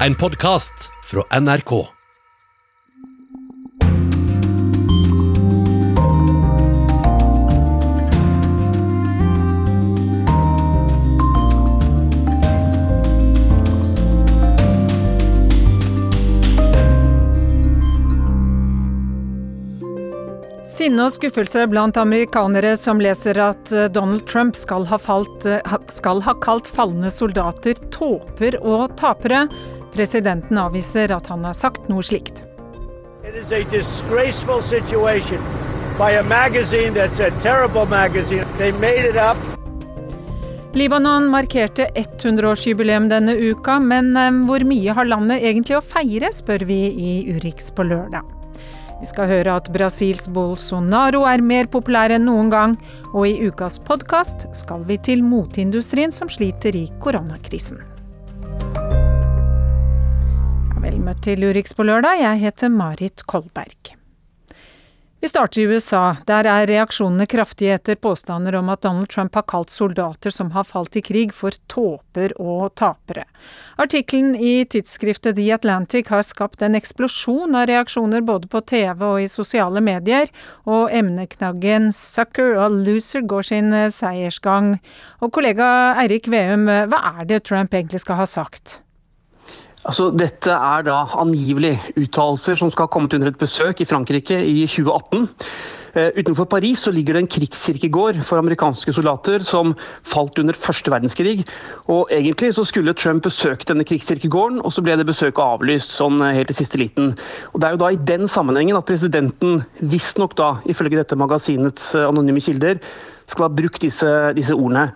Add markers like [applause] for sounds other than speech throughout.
En podkast fra NRK. Sinne og skuffelse blant amerikanere som leser at eh, Donald Trump skal ha, falt, eh, skal ha kalt falne soldater tåper og tapere. Presidenten avviser at han har sagt noe slikt. Libanon markerte 100-årsjubileum denne uka, men eh, hvor mye har landet egentlig å feire, spør vi i Urix på lørdag. Vi skal høre at Brasils Bolsonaro er mer populær enn noen gang, og i ukas podkast skal vi til moteindustrien som sliter i koronakrisen. Vel møtt til Urix på lørdag, jeg heter Marit Kolberg. Vi starter i USA. Der er reaksjonene kraftige etter påstander om at Donald Trump har kalt soldater som har falt i krig for tåper og tapere. Artikkelen i tidsskriftet The Atlantic har skapt en eksplosjon av reaksjoner både på TV og i sosiale medier, og emneknaggen 'sucker' og 'loser' går sin seiersgang. Og kollega Eirik Veum, hva er det Trump egentlig skal ha sagt? Altså, dette er da angivelig uttalelser som skal ha kommet under et besøk i Frankrike i 2018. Uh, utenfor Paris så ligger det en krigskirkegård for amerikanske soldater som falt under første verdenskrig. Og Egentlig så skulle Trump besøkt denne krigskirkegården, og så ble det besøket avlyst sånn eh, helt i siste liten. Og Det er jo da i den sammenhengen at presidenten visstnok da, ifølge dette magasinets eh, anonyme kilder, skal ha brukt disse, disse ordene.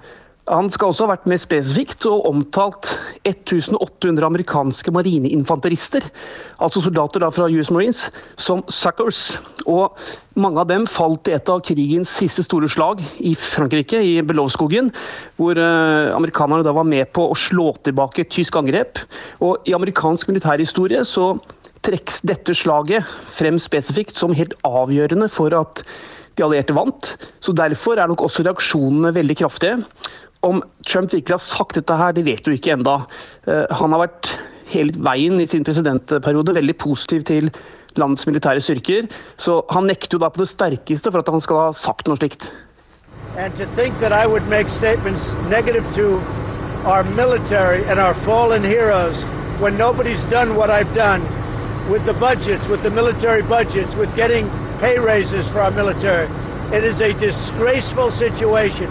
Han skal også ha vært mer spesifikt og omtalt 1800 amerikanske marineinfanterister, altså soldater fra US Marines, som suckers. Og mange av dem falt i et av krigens siste store slag i Frankrike, i Belovskogen, hvor uh, amerikanerne da var med på å slå tilbake tysk angrep. Og i amerikansk militærhistorie så trekkes dette slaget frem spesifikt som helt avgjørende for at de allierte vant. Så Derfor er nok også reaksjonene veldig kraftige. Om Trump virkelig har sagt dette her, det vet du ikke enda. Eh, han har vært hele veien i sin presidentperiode veldig positiv til landets militære styrker, så han nekter jo da på det sterkeste for at han skal ha sagt noe slikt. And to think that I would make statements negative to our military and our fallen heroes when nobody's done what I've done with the budgets, with the military budgets, with getting pay raises for our military. It is a disgraceful situation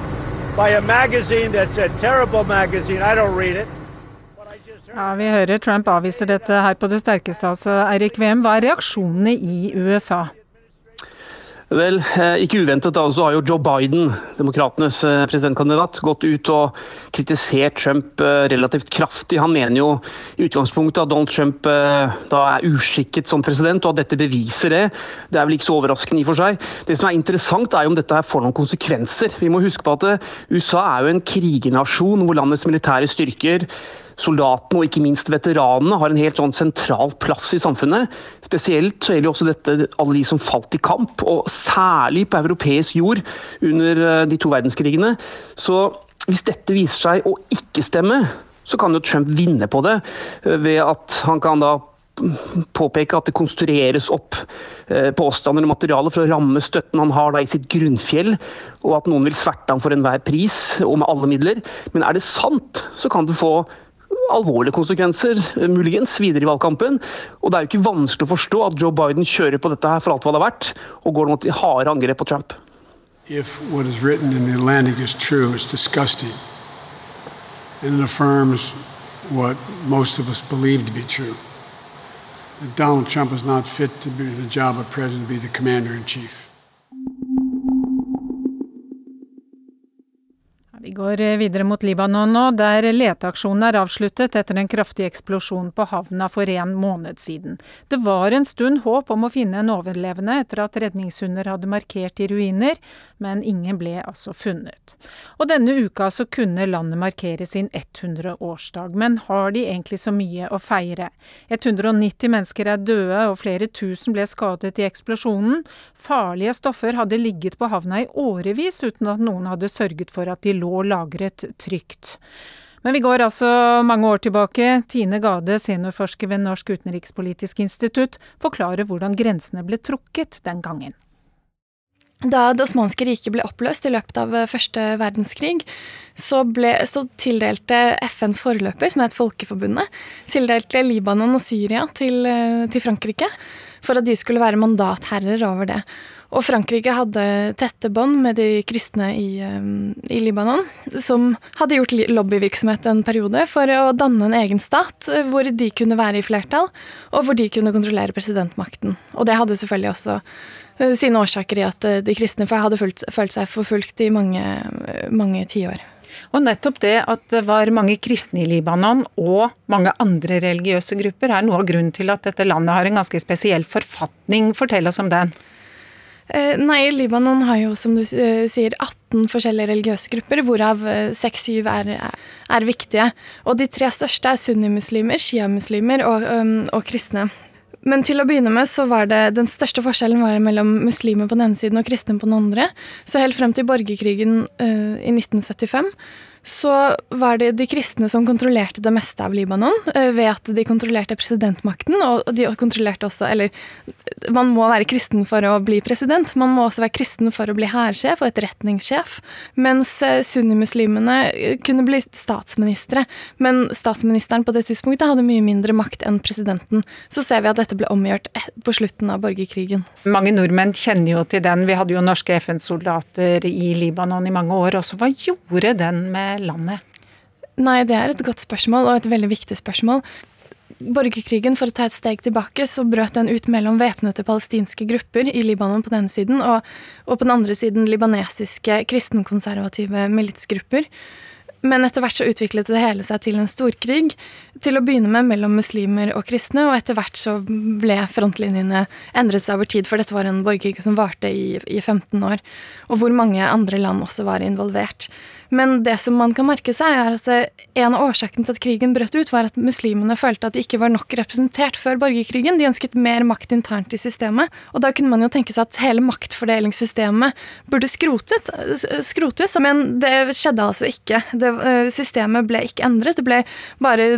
by a magazine that's a terrible magazine. I don't read it. Ja, Vi hører Trump avviser dette her på det sterkeste. altså. Eirik Wem, hva er reaksjonene i USA? Vel, eh, ikke uventet da, så har jo Joe Biden, demokratenes eh, presidentkandidat, gått ut og kritisert Trump eh, relativt kraftig. Han mener jo i utgangspunktet at Donald Trump da er uskikket som president, og at dette beviser det. Det er vel ikke så overraskende i og for seg. Det som er interessant, er jo om dette her får noen konsekvenser. Vi må huske på at USA er jo en krigenasjon hvor landets militære styrker soldatene og ikke minst veteranene har en helt sånn sentral plass i samfunnet. Spesielt så gjelder også dette alle de som falt i kamp, og særlig på europeisk jord under eh, de to verdenskrigene. Så hvis dette viser seg å ikke stemme, så kan jo Trump vinne på det eh, ved at han kan da påpeke at det konstrueres opp eh, påstander og materiale for å ramme støtten han har da i sitt grunnfjell, og at noen vil sverte ham for enhver pris og med alle midler. Men er det sant, så kan det få alvorlige konsekvenser, muligens, videre i valgkampen. Og det er jo ikke vanskelig å forstå at Joe Biden kjører på dette her for alt hva det er verdt, og går nå til harde angrep på Trump. If what is written in the Atlantic is true, it's disgusting. And it affirms what most of us believe to be true. That Donald Trump is not fit to be the job of president, to be the commander in chief. Vi går eh, videre mot Libanon nå, der leteaksjonen er avsluttet etter en kraftig eksplosjon på havna for en måned siden. Det var en stund håp om å finne en overlevende etter at redningshunder hadde markert i ruiner, men ingen ble altså funnet. Og denne uka så kunne landet markere sin 100-årsdag, men har de egentlig så mye å feire? 190 mennesker er døde og flere tusen ble skadet i eksplosjonen. Farlige stoffer hadde ligget på havna i årevis uten at noen hadde sørget for at de lå og lagret trygt. Men vi går altså mange år tilbake. Tine Gade, seniorforsker ved Norsk utenrikspolitisk institutt, forklarer hvordan grensene ble trukket den gangen. Da Det osmanske riket ble oppløst i løpet av første verdenskrig, så, ble, så tildelte FNs forløper, som het Folkeforbundet, tildelte Libanon og Syria til, til Frankrike for at de skulle være mandatherrer over det. Og Frankrike hadde tette bånd med de kristne i, i, Libanon, som hadde gjort lobbyvirksomhet en periode for å danne en egen stat hvor de kunne være i flertall, og hvor de kunne kontrollere presidentmakten. Og det hadde selvfølgelig også Eh, sine årsaker i at eh, de kristne hadde følt, følt seg forfulgt i mange, mange tiår. Og nettopp det at det var mange kristne i Libanon og mange andre religiøse grupper, er noe av grunnen til at dette landet har en ganske spesiell forfatning. Fortell oss om den. Eh, nei, Libanon har jo som du sier 18 forskjellige religiøse grupper, hvorav 6-7 er, er, viktige. Og de tre største er sunnimuslimer, sjiamuslimer og, og kristne. Men til å begynne med så var det den største forskjellen var mellom muslimer på den ene siden og kristne på den andre. Så helt frem til borgerkrigen uh, i 1975 så var det de kristne som kontrollerte det meste av Libanon, uh, ved at de kontrollerte presidentmakten, og de kontrollerte også Eller man må være kristen for å bli president. Man må også være kristen for å bli hærsjef og etterretningssjef. Mens uh, sunnimuslimene kunne bli statsministre. Men statsministeren på det tidspunktet hadde mye mindre makt enn presidenten. Så ser vi at dette ble omgjort på slutten av borgerkrigen. Mange nordmenn kjenner jo til den. Vi hadde jo norske FN-soldater i Libanon i mange år også. Hva gjorde den med landet? Nei, det er et godt spørsmål, og et veldig viktig spørsmål. Borgerkrigen, for å ta et steg tilbake, så brøt den ut mellom væpnede palestinske grupper i Libanon på den ene siden, og, og på den andre siden libanesiske kristenkonservative militsgrupper. Men etter hvert så utviklet det hele seg til en storkrig, til å begynne med mellom muslimer og kristne, og etter hvert så ble frontlinjene endret seg over tid, for dette var en borgerkrig som varte i, i 15 år, og hvor mange andre land også var involvert. Men det som man kan merke seg, er at en av årsakene til at krigen brøt ut, var at muslimene følte at de ikke var nok representert før borgerkrigen. De ønsket mer makt internt i systemet. Og da kunne man jo tenke seg at hele maktfordelingssystemet burde skrotet, skrotes, men det skjedde altså ikke. Det, eh, systemet ble ikke endret, det ble bare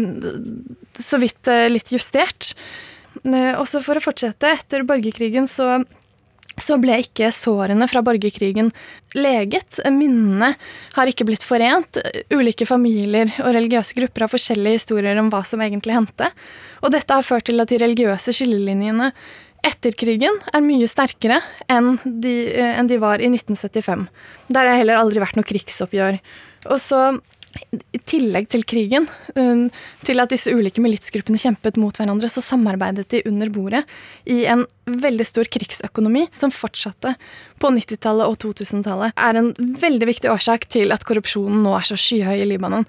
så vidt eh, litt justert. Eh, også for å fortsette, etter borgerkrigen så så ble ikke sårene fra borgerkrigen leget. Minnene har ikke blitt forent. Ulike familier og religiøse grupper har forskjellige historier om hva som egentlig hendte. Og dette har ført til at de religiøse skillelinjene etter krigen er mye sterkere enn de, eh, enn de var i 1975. Der har heller aldri vært noe krigsoppgjør. Og så i tillegg til krigen, um, til at disse ulike militsgruppene kjempet mot hverandre, så samarbeidet de under bordet i en veldig stor krigsøkonomi som fortsatte på 90-tallet og 2000-tallet. er en veldig viktig årsak til at korrupsjonen nå er så skyhøy i Libanon.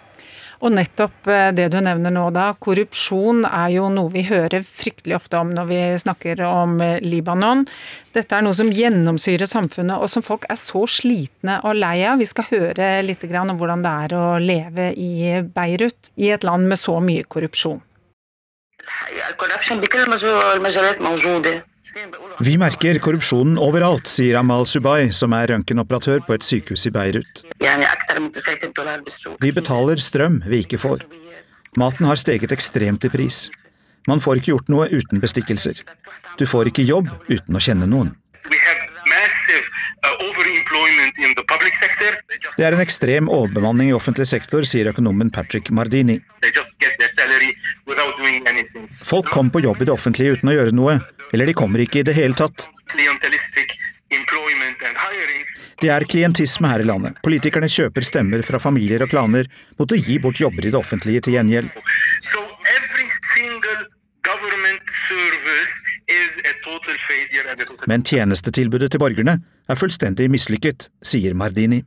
Og nettopp eh, det du nevner nå da, korrupsjon er jo noe vi hører fryktelig ofte om når vi snakker om eh, Libanon. Dette er noe som gjennomsyrer samfunnet, og som folk er så slitne og lei av. Vi skal høre litt om hvordan det er å leve i Beirut, i et land med så mye korrupsjon. Vi merker korrupsjonen overalt, sier Amal Subay, som er røntgenoperatør på et sykehus i Beirut. Vi betaler strøm vi ikke får. Maten har steget ekstremt i pris. Man får ikke gjort noe uten bestikkelser. Du får ikke jobb uten å kjenne noen. Det er en ekstrem overbemanning i offentlig sektor, sier økonomen Patrick Mardini. Folk kom på jobb i det offentlige uten å gjøre noe, eller de kommer ikke i det hele tatt. Det er klientisme her i landet. Politikerne kjøper stemmer fra familier og klaner mot å gi bort jobber i det offentlige til gjengjeld. Men tjenestetilbudet til borgerne er fullstendig mislykket, sier Mardini.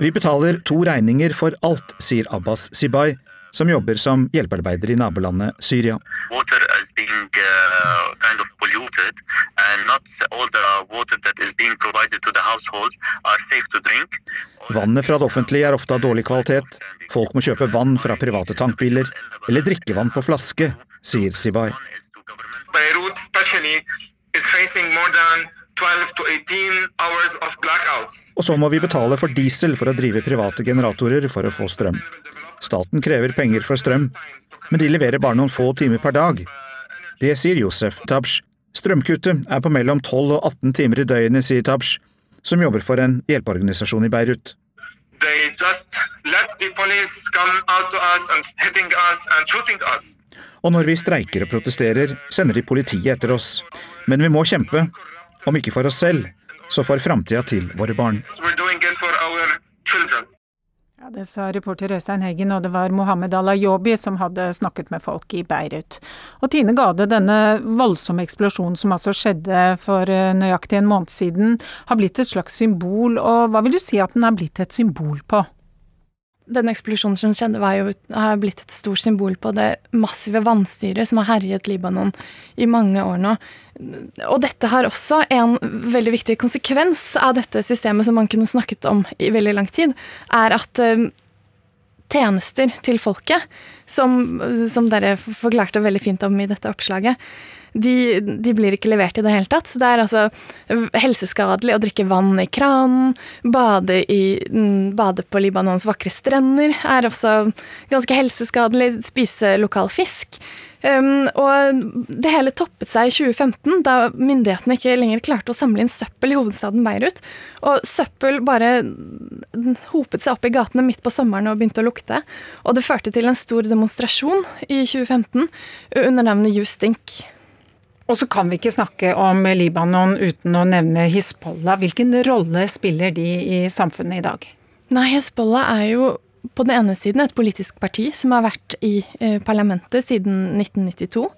Vi betaler to regninger for alt, sier Abbas Sibay, som jobber som hjelpearbeider i nabolandet Syria. Uh, Vannet fra det offentlige er ofte av dårlig kvalitet. Folk må kjøpe vann fra private tankbiler, eller drikkevann på flaske, sier Sibay. Beirut Og så må vi betale for diesel for å drive private generatorer for å få strøm. Staten krever penger for strøm, men de leverer bare noen få timer per dag. Det sier Josef Tabsh. Strømkuttet er på mellom 12 og 18 timer i døgnet, sier Tabsh, som jobber for en hjelpeorganisasjon i Beirut. Og når vi streiker og protesterer, sender de politiet etter oss. Men vi må kjempe, om ikke for oss selv, så for framtida til våre barn. Ja, Det sa reporter Øystein Heggen, og det var Mohammed Alayobi som hadde snakket med folk i Beirut. Og Tine Gade, denne voldsomme eksplosjonen som altså skjedde for eh, nøyaktig en måned siden, har blitt et slags symbol, og hva vil du si at den er blitt et symbol på? Den eksplosjonen som skjedde, var jo, har blitt et stort symbol på det massive vannstyret som har herjet Libanon i mange år nå. Og dette har også en veldig viktig konsekvens av dette systemet som man kunne snakket om i veldig lang tid, er at uh, tjenester til folket, som, som dere forklarte veldig fint om i dette oppslaget, de, de, blir ikke levert i det hele tatt. Så det er altså helseskadelig å drikke vann i kranen. Bade, i, mm, bade på Libanons vakre strender er også ganske helseskadelig. Spise lokal fisk. Um, og det hele toppet seg i 2015, da myndighetene ikke lenger klarte å samle inn søppel i hovedstaden Beirut. Og søppel bare hopet seg opp i gatene midt på sommeren og begynte å lukte. Og det førte til en stor demonstrasjon i 2015 under navnet You Stink. Og så kan vi ikke snakke om Libanon uten å nevne Hizbollah. Hvilken rolle spiller de i samfunnet i dag? Nei, Hizbollah er jo på den ene siden et politisk parti som har vært i eh, parlamentet siden 1992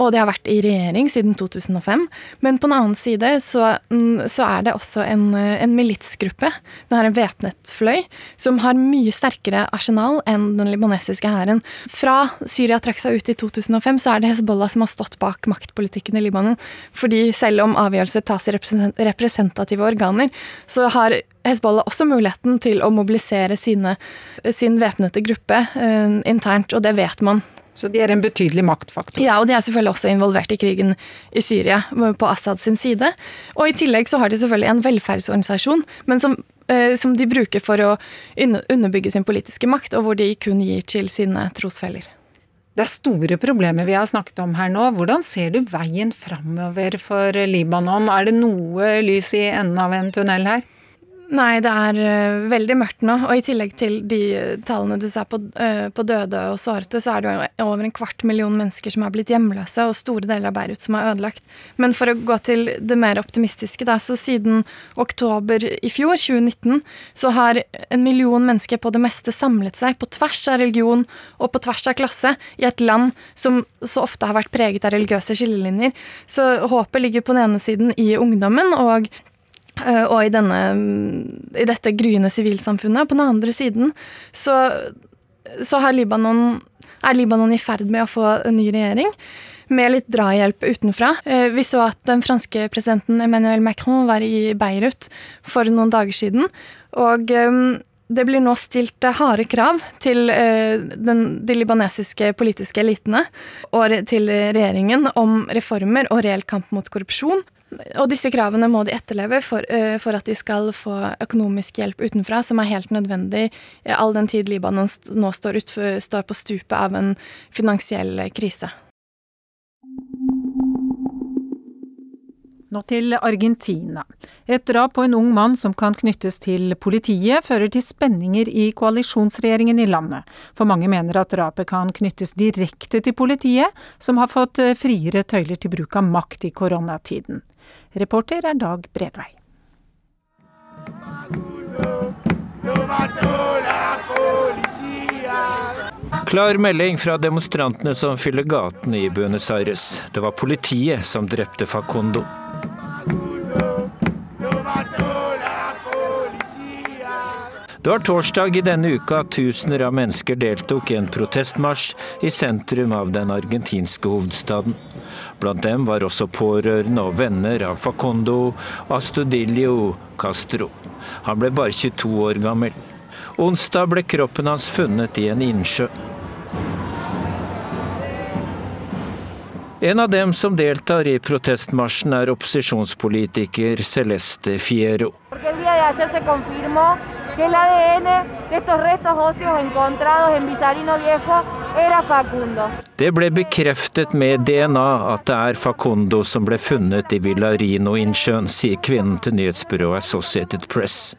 og det har vært i regjering siden 2005. Men på den annen side så, mm, så er det også en, en militsgruppe, det er en væpnet fløy, som har mye sterkere arsenal enn den libanesiske hæren. Fra Syria trakk seg ut i 2005, så er det Hezbollah som har stått bak maktpolitikken i Libanon. Fordi selv om avgjørelser tas i representative organer, så har Hezbollah også muligheten til å mobilisere sine, sin væpnede gruppe eh, internt, og det vet man så de er en betydelig maktfaktor. Ja, og de er selvfølgelig også involvert i krigen i Syria på Assad sin side. Og i tillegg så har de selvfølgelig en velferdsorganisasjon, men som, eh, som de bruker for å underbygge sin politiske makt, og hvor de kun gir til sine trosfeller. Det er store problemer vi har snakket om her nå. Hvordan ser du veien framover for Libanon? Er det noe lys i enden av en tunnel her? Nei, det er uh, veldig mørkt nå. Og i tillegg til de tallene du ser på, uh, på, døde og sårete, så er det jo over en kvart million mennesker som er blitt hjemløse, og store deler av Beirut som er ødelagt. Men for å gå til det mer optimistiske, da, så siden oktober i fjor, 2019, så har en million mennesker på det meste samlet seg på tvers av religion og på tvers av klasse i et land som så ofte har vært preget av religiøse skillelinjer. Så håpet ligger på den ene siden i ungdommen og Eh, og i, denne, i dette gryende sivilsamfunnet. På den andre siden så, så Libanon, er Libanon i ferd med å få en ny regjering. Med litt drahjelp utenfra. Eh, vi så at den franske presidenten Emmanuel Macron var i Beirut for noen dager siden. Og eh, det blir nå stilt harde krav til den, de libanesiske politiske elitene og til regjeringen om reformer og reell kamp mot korrupsjon. Og disse kravene må de etterleve for, uh, for, at de skal få økonomisk hjelp utenfra, som er helt nødvendig all den tid Libanon nå står, utfor, står på stupet av en finansiell krise. Nå til Argentina. Et drap på en ung mann som kan knyttes til politiet, fører til spenninger i koalisjonsregjeringen i landet. For mange mener at drapet kan knyttes direkte til politiet, som har fått eh, friere tøyler til bruk av makt i koronatiden. Reporter er Dag Bredvei. Klar melding fra demonstrantene som fyller gatene i Buenos Aires. Det var politiet som drepte Facundo. Det var torsdag i denne uka tusener av mennesker deltok i en protestmarsj i sentrum av den argentinske hovedstaden. Blant dem var også pårørende og venner av Facondo Astudillo Castro. Han ble bare 22 år gammel. Onsdag ble kroppen hans funnet i en innsjø. En av dem som deltar i protestmarsjen er opposisjonspolitiker Celeste Fiero. Det ble bekreftet med DNA at det er Facundo som ble funnet i Villarino-innsjøen, sier kvinnen til nyhetsbyrået Associated Press.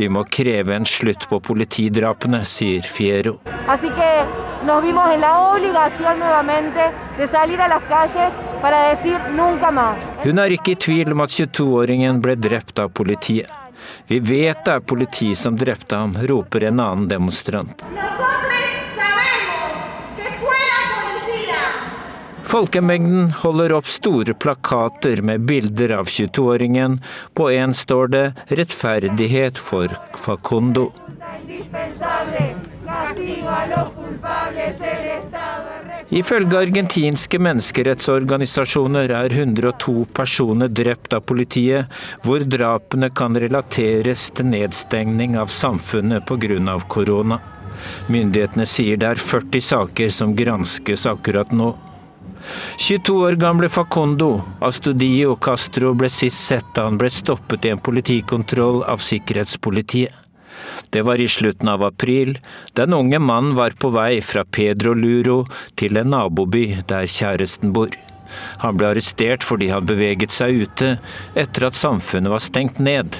Vi må kreve en slutt på politidrapene, sier Fiero. Hun er ikke i tvil om at 22-åringen ble drept av politiet. Vi vet det er politi som drepte ham, roper en annen demonstrant. Folkemengden holder opp store plakater med bilder av 22-åringen. På en står det 'Rettferdighet for Facundo'. Ifølge argentinske menneskerettsorganisasjoner er 102 personer drept av politiet, hvor drapene kan relateres til nedstengning av samfunnet pga. korona. Myndighetene sier det er 40 saker som granskes akkurat nå. 22 år gamle Facondo Astudio Castro ble sist sett da han ble stoppet i en politikontroll av sikkerhetspolitiet. Det var i slutten av april. Den unge mannen var på vei fra Pedro Luro til en naboby der kjæresten bor. Han ble arrestert fordi han beveget seg ute etter at samfunnet var stengt ned.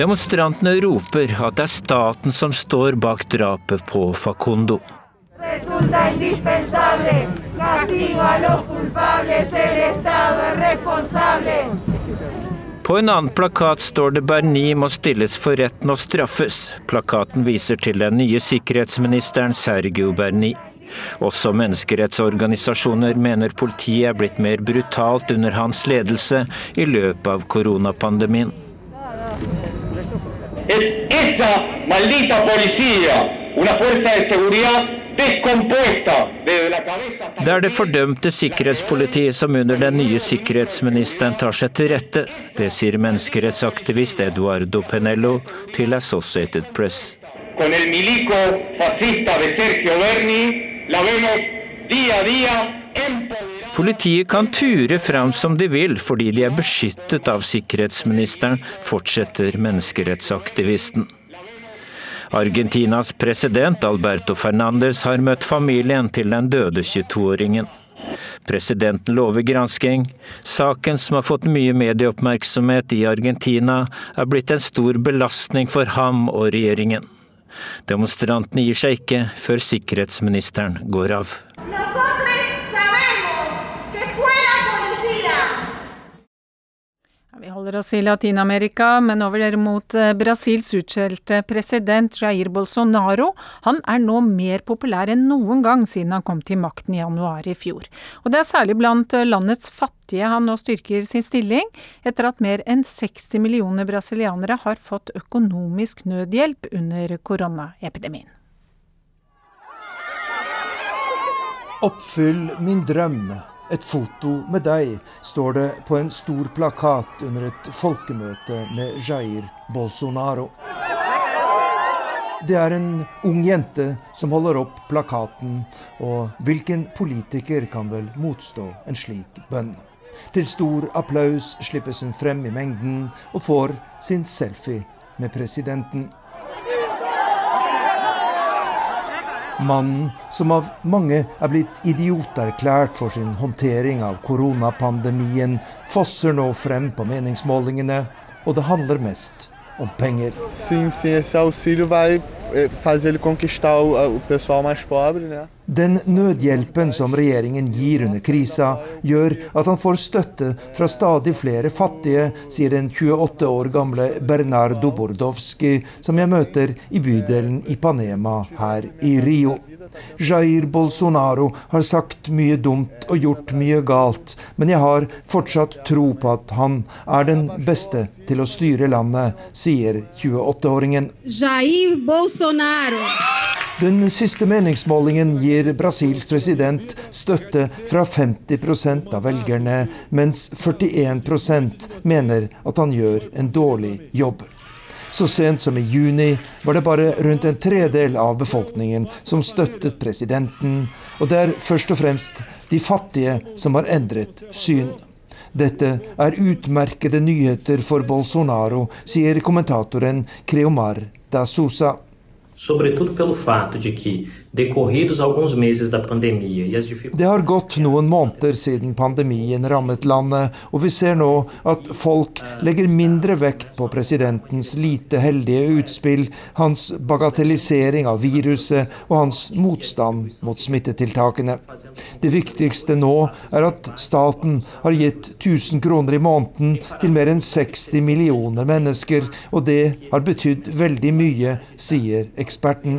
Demonstrantene roper at det er staten som står bak drapet på Facundo. På en annen plakat står det 'Berni må stilles for retten og straffes'. Plakaten viser til den nye sikkerhetsministeren Sergio Berni. Også menneskerettsorganisasjoner mener politiet er blitt mer brutalt under hans ledelse i løpet av koronapandemien. Es esa maldita policía, una fuerza de seguridad det er det fordømte sikkerhetspolitiet som under den nye sikkerhetsministeren tar seg til rette. Det sier menneskerettsaktivist Eduardo Penello til Associated Press. Politiet kan ture fram som de vil fordi de er beskyttet av sikkerhetsministeren, fortsetter menneskerettsaktivisten. Argentinas president Alberto Fernandes har møtt familien til den døde 22-åringen. Presidenten lover gransking. Saken som har fått mye medieoppmerksomhet i Argentina, er blitt en stor belastning for ham og regjeringen. Demonstrantene gir seg ikke før sikkerhetsministeren går av. Vi holder oss i Latin-Amerika, men over mot eh, Brasils utskjelte president Jair Bolsonaro. Han er nå mer populær enn noen gang siden han kom til makten i januar i fjor. Og det er særlig blant eh, landets fattige han nå styrker sin stilling, etter at mer enn 60 millioner brasilianere har fått økonomisk nødhjelp under koronaepidemien. Oppfyll min drøm et foto med deg, står det på en stor plakat under et folkemøte med Jair Bolsonaro. Det er en ung jente som holder opp plakaten, og hvilken politiker kan vel motstå en slik bønn? Til stor applaus slippes hun frem i mengden og får sin selfie med presidenten. Mannen som av mange er blitt idioterklært for sin håndtering av koronapandemien, fosser nå frem på meningsmålingene, og det handler mest om penger. Sim, sim, esse auxílio vai eh, fazer ele conquistar o, o pessoal mais pobre, né? Den nødhjelpen som regjeringen gir under krisa, gjør at han får støtte fra stadig flere fattige, sier den 28 år gamle Bernardo Bordowski, som jeg møter i bydelen Ipanema her i Rio. Jair Bolsonaro har sagt mye dumt og gjort mye galt, men jeg har fortsatt tro på at han er den beste til å styre landet, sier 28-åringen. Jair Bolsonaro. Den siste meningsmålingen gir Brasils president støtte fra 50% av velgerne, mens 41% mener at han gjør en dårlig jobb. Så sent som i juni var det bare rundt en tredel av befolkningen som støttet presidenten, og det er først og fremst de fattige som har endret syn. Dette er utmerkede nyheter for Bolsonaro, sier kommentatoren Creomar da Sousa. Sobretudo pelo fato de que e Det har gått noen måneder siden pandemien rammet landet, og vi ser nå at folk legger mindre vekt på presidentens lite heldige utspill, hans bagatellisering av viruset og hans motstand mot smittetiltakene. Det viktigste nå er at staten har gitt 1000 kroner i måneden til mer enn 60 millioner mennesker, og det har betydd veldig mye, sier eksperten.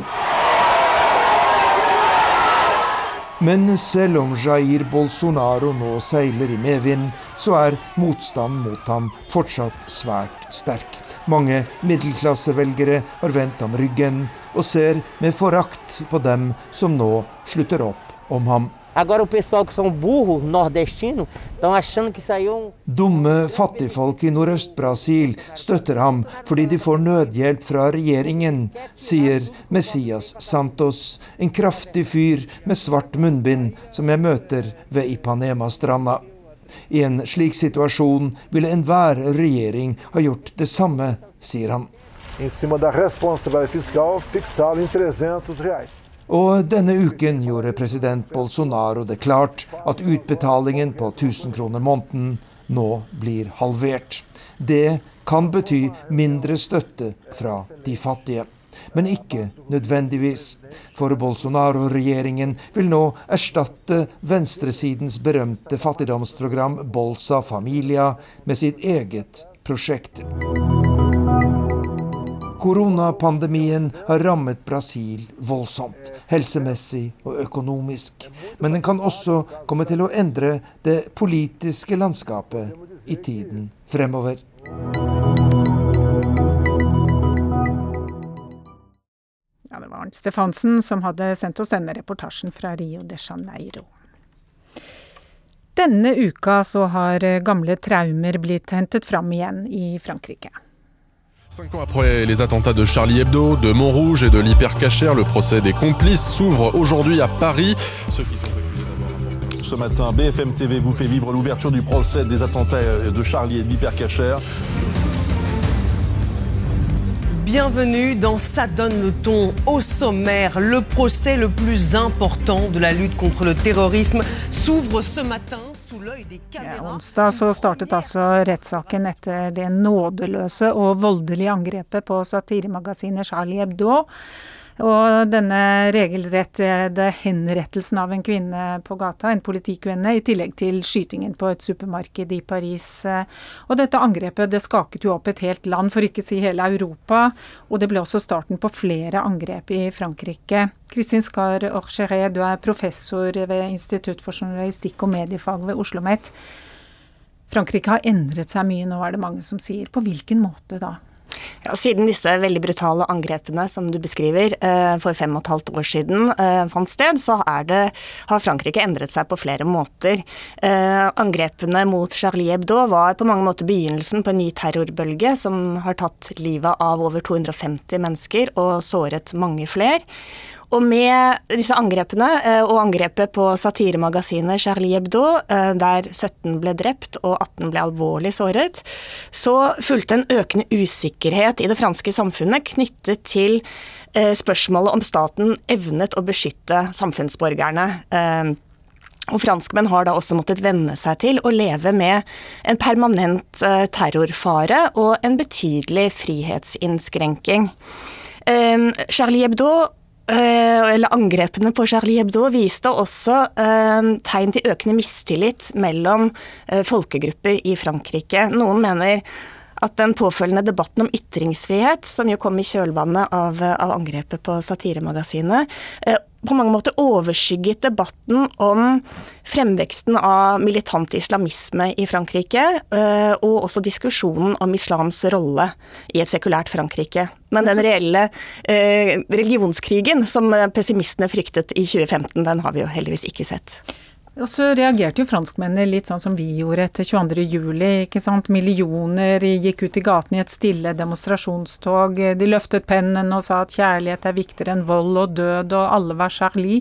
Men selv om Jair Bolsonaro nå seiler i medvind, så er motstanden mot ham fortsatt svært sterk. Mange middelklassevelgere har vendt ham ryggen, og ser med forakt på dem som nå slutter opp om ham. Agora o pessoal que são burro, nordestino, estão achando que saiu um Dumme fattigfolk i Nordøst-Brasil støtter ham fordi de får nødhjelp fra regjeringen, sier Messias Santos, en kraftig fyr med svart munnbind som jeg møter ved Ipanema-stranda. I en slik situasjon ville enhver regjering ha gjort det samme, sier han. Em cima da responsabilidade fiscal, fixá-lo em 300 reais. Og denne uken gjorde president Bolsonaro det klart at utbetalingen på 1000 kroner måneden nå blir halvert. Det kan bety mindre støtte fra de fattige. Men ikke nødvendigvis. For Bolsonaro-regjeringen vil nå erstatte venstresidens berømte fattigdomsprogram Bolsa Familia med sitt eget prosjekt. Koronapandemien har rammet Brasil voldsomt, helsemessig og økonomisk. Men den kan også komme til å endre det politiske landskapet i tiden fremover. Ja, det var Arnt Stefansen som hadde sendt oss denne reportasjen fra Rio de Janeiro. Denne uka så har gamle traumer blitt hentet fram igjen i Frankrike. Cinq ans après les attentats de Charlie Hebdo, de Montrouge et de l'hypercacher, le procès des complices s'ouvre aujourd'hui à Paris. Ceux qui sont ce matin, BFM TV vous fait vivre l'ouverture du procès des attentats de Charlie et de l'hypercacher. Bienvenue dans Ça donne le ton au sommaire. Le procès le plus important de la lutte contre le terrorisme s'ouvre ce matin. Ja, onsdag så startet altså rettssaken etter det nådeløse og voldelige angrepet på satiremagasinet Charlie Hebdo. Og denne regelrettede henrettelsen av en kvinne på gata, en politikvinne, i tillegg til skytingen på et supermarked i Paris. Og dette angrepet det skaket jo opp et helt land, for ikke å si hele Europa. Og det ble også starten på flere angrep i Frankrike. Kristin Skar Orcheré, du er professor ved Institutt for journalistikk og mediefag ved Oslo OsloMet. Frankrike har endret seg mye nå, er det mange som sier. På hvilken måte da? Ja, siden disse veldig brutale angrepene som du beskriver eh, for fem og et halvt år siden eh, fant sted, så det, har Frankrike endret seg på flere måter. Eh, angrepene mot Charlie Hebdo var på mange måter begynnelsen på en ny terrorbølge som har tatt livet av over 250 mennesker og såret mange flere. Og med disse angrepene, eh, og angrepet på satiremagasinet Charlie Hebdo, eh, der 17 ble drept og 18 ble alvorlig såret, så fulgte en økende usikkerhet i det franske samfunnet knyttet til eh, spørsmålet om staten evnet å beskytte samfunnsborgerne. Og franskmenn har da også måttet venne seg til å leve med en permanent terrorfare og en betydelig frihetsinnskrenking. Charlie Hebdo eller angrepene på Charlie Hebdo viste også eh, tegn til økende mistillit mellom eh, folkegrupper i Frankrike. Noen mener at den påfølgende debatten om ytringsfrihet, som jo kom i kjølvannet av, av angrepet på satiremagasinet, på mange måter overskygget debatten om fremveksten av militant islamisme i Frankrike, eh, og også diskusjonen om islams rolle i et sekulært Frankrike. Men den reelle eh, religionskrigen som pessimistene fryktet i 2015, den har vi jo heldigvis ikke sett. Og så reagerte jo franskmennene litt sånn som vi gjorde etter 22. juli, ikke sant. Millioner gikk ut i gaten i et stille demonstrasjonstog. De løftet pennen og sa at kjærlighet er viktigere enn vold og død, og alle var Charlie.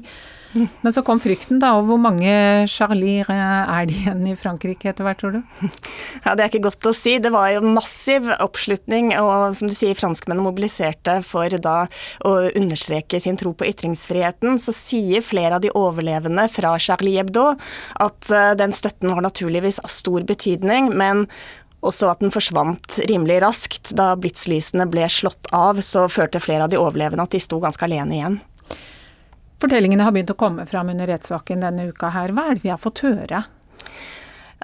[laughs] Men så kom frykten, da. Og hvor mange Charlier er det igjen i Frankrike etter hvert, tror du? [laughs] Ja, Det er ikke godt å si. Det var jo massiv oppslutning, og som du sier, franskmennene mobiliserte for da å understreke sin tro på ytringsfriheten. Så sier flere av de overlevende fra Charlie Hebdo at eh, den støtten var naturligvis av stor betydning, men også at den forsvant rimelig raskt. Da blitslysene ble slått av, så førte flere av de overlevende at de sto ganske alene igjen. Fortellingene har begynt å komme fram under rettssaken denne uka her. Hva er det vi har fått høre?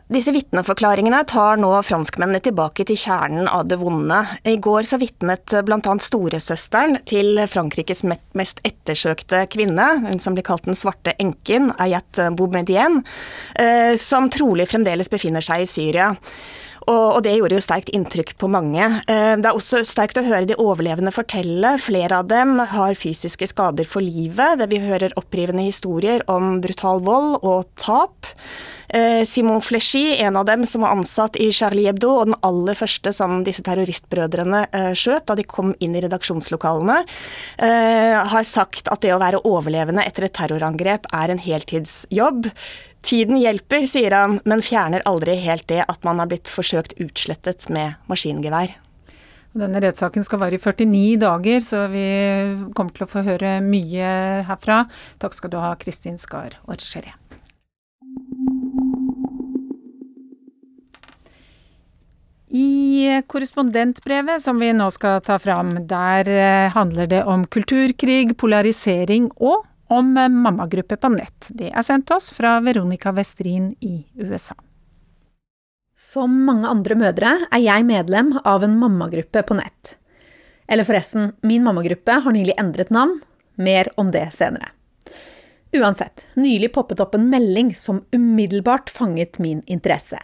Disse vitneforklaringene tar nå franskmennene tilbake til kjernen av det vonde. I går så vitnet bl.a. storesøsteren til Frankrikes mest ettersøkte kvinne, hun som blir kalt den svarte enken, Ayat Boumedienne, eh, som trolig fremdeles befinner seg i Syria. Og, det gjorde jo sterkt inntrykk på mange. Eh, det er også sterkt å høre de overlevende fortelle. Flere av dem har fysiske skader for livet. Det vi hører opprivende historier om brutal vold og tap. Eh, Simon Flechy, en av dem som var ansatt i Charlie Hebdo, og den aller første som disse terroristbrødrene eh, skjøt da de kom inn i redaksjonslokalene, har sagt at det å være overlevende etter et terrorangrep er en heltidsjobb. Tiden hjelper, sier han, men fjerner aldri helt det at man har blitt forsøkt utslettet med maskingevær. Denne rettssaken skal vare i 49 dager, så vi kommer til å få høre mye herfra. Takk skal du ha, Kristin Skar Orgeré. I korrespondentbrevet som vi nå skal ta fram, der eh, handler det om kulturkrig, polarisering og om mammagruppe på nett. Det er sendt oss fra Veronica Westrin i USA. Som mange andre mødre er jeg medlem av en mammagruppe på nett. Eller forresten, min mammagruppe har nylig endret navn. Mer om det senere. Uansett, nylig poppet opp en melding som umiddelbart fanget min interesse.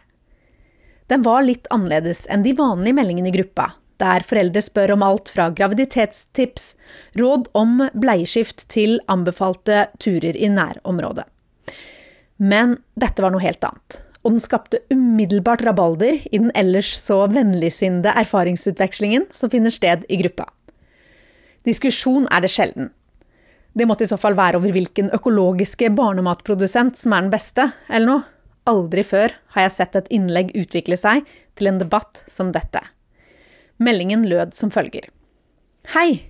Den var litt annerledes enn de vanlige meldingene i gruppa, der foreldre spør om alt fra graviditetstips, råd om bleieskift til anbefalte turer i nærområdet. Men dette var noe helt annet, og den skapte umiddelbart rabalder i den ellers så vennligsinnede erfaringsutvekslingen som finner sted i gruppa. Diskusjon er det sjelden. Det måtte i så fall være over hvilken økologiske barnematprodusent som er den beste, eller noe. Aldri før har jeg sett et innlegg utvikle seg til en debatt som dette. Meldingen lød som følger. Hei!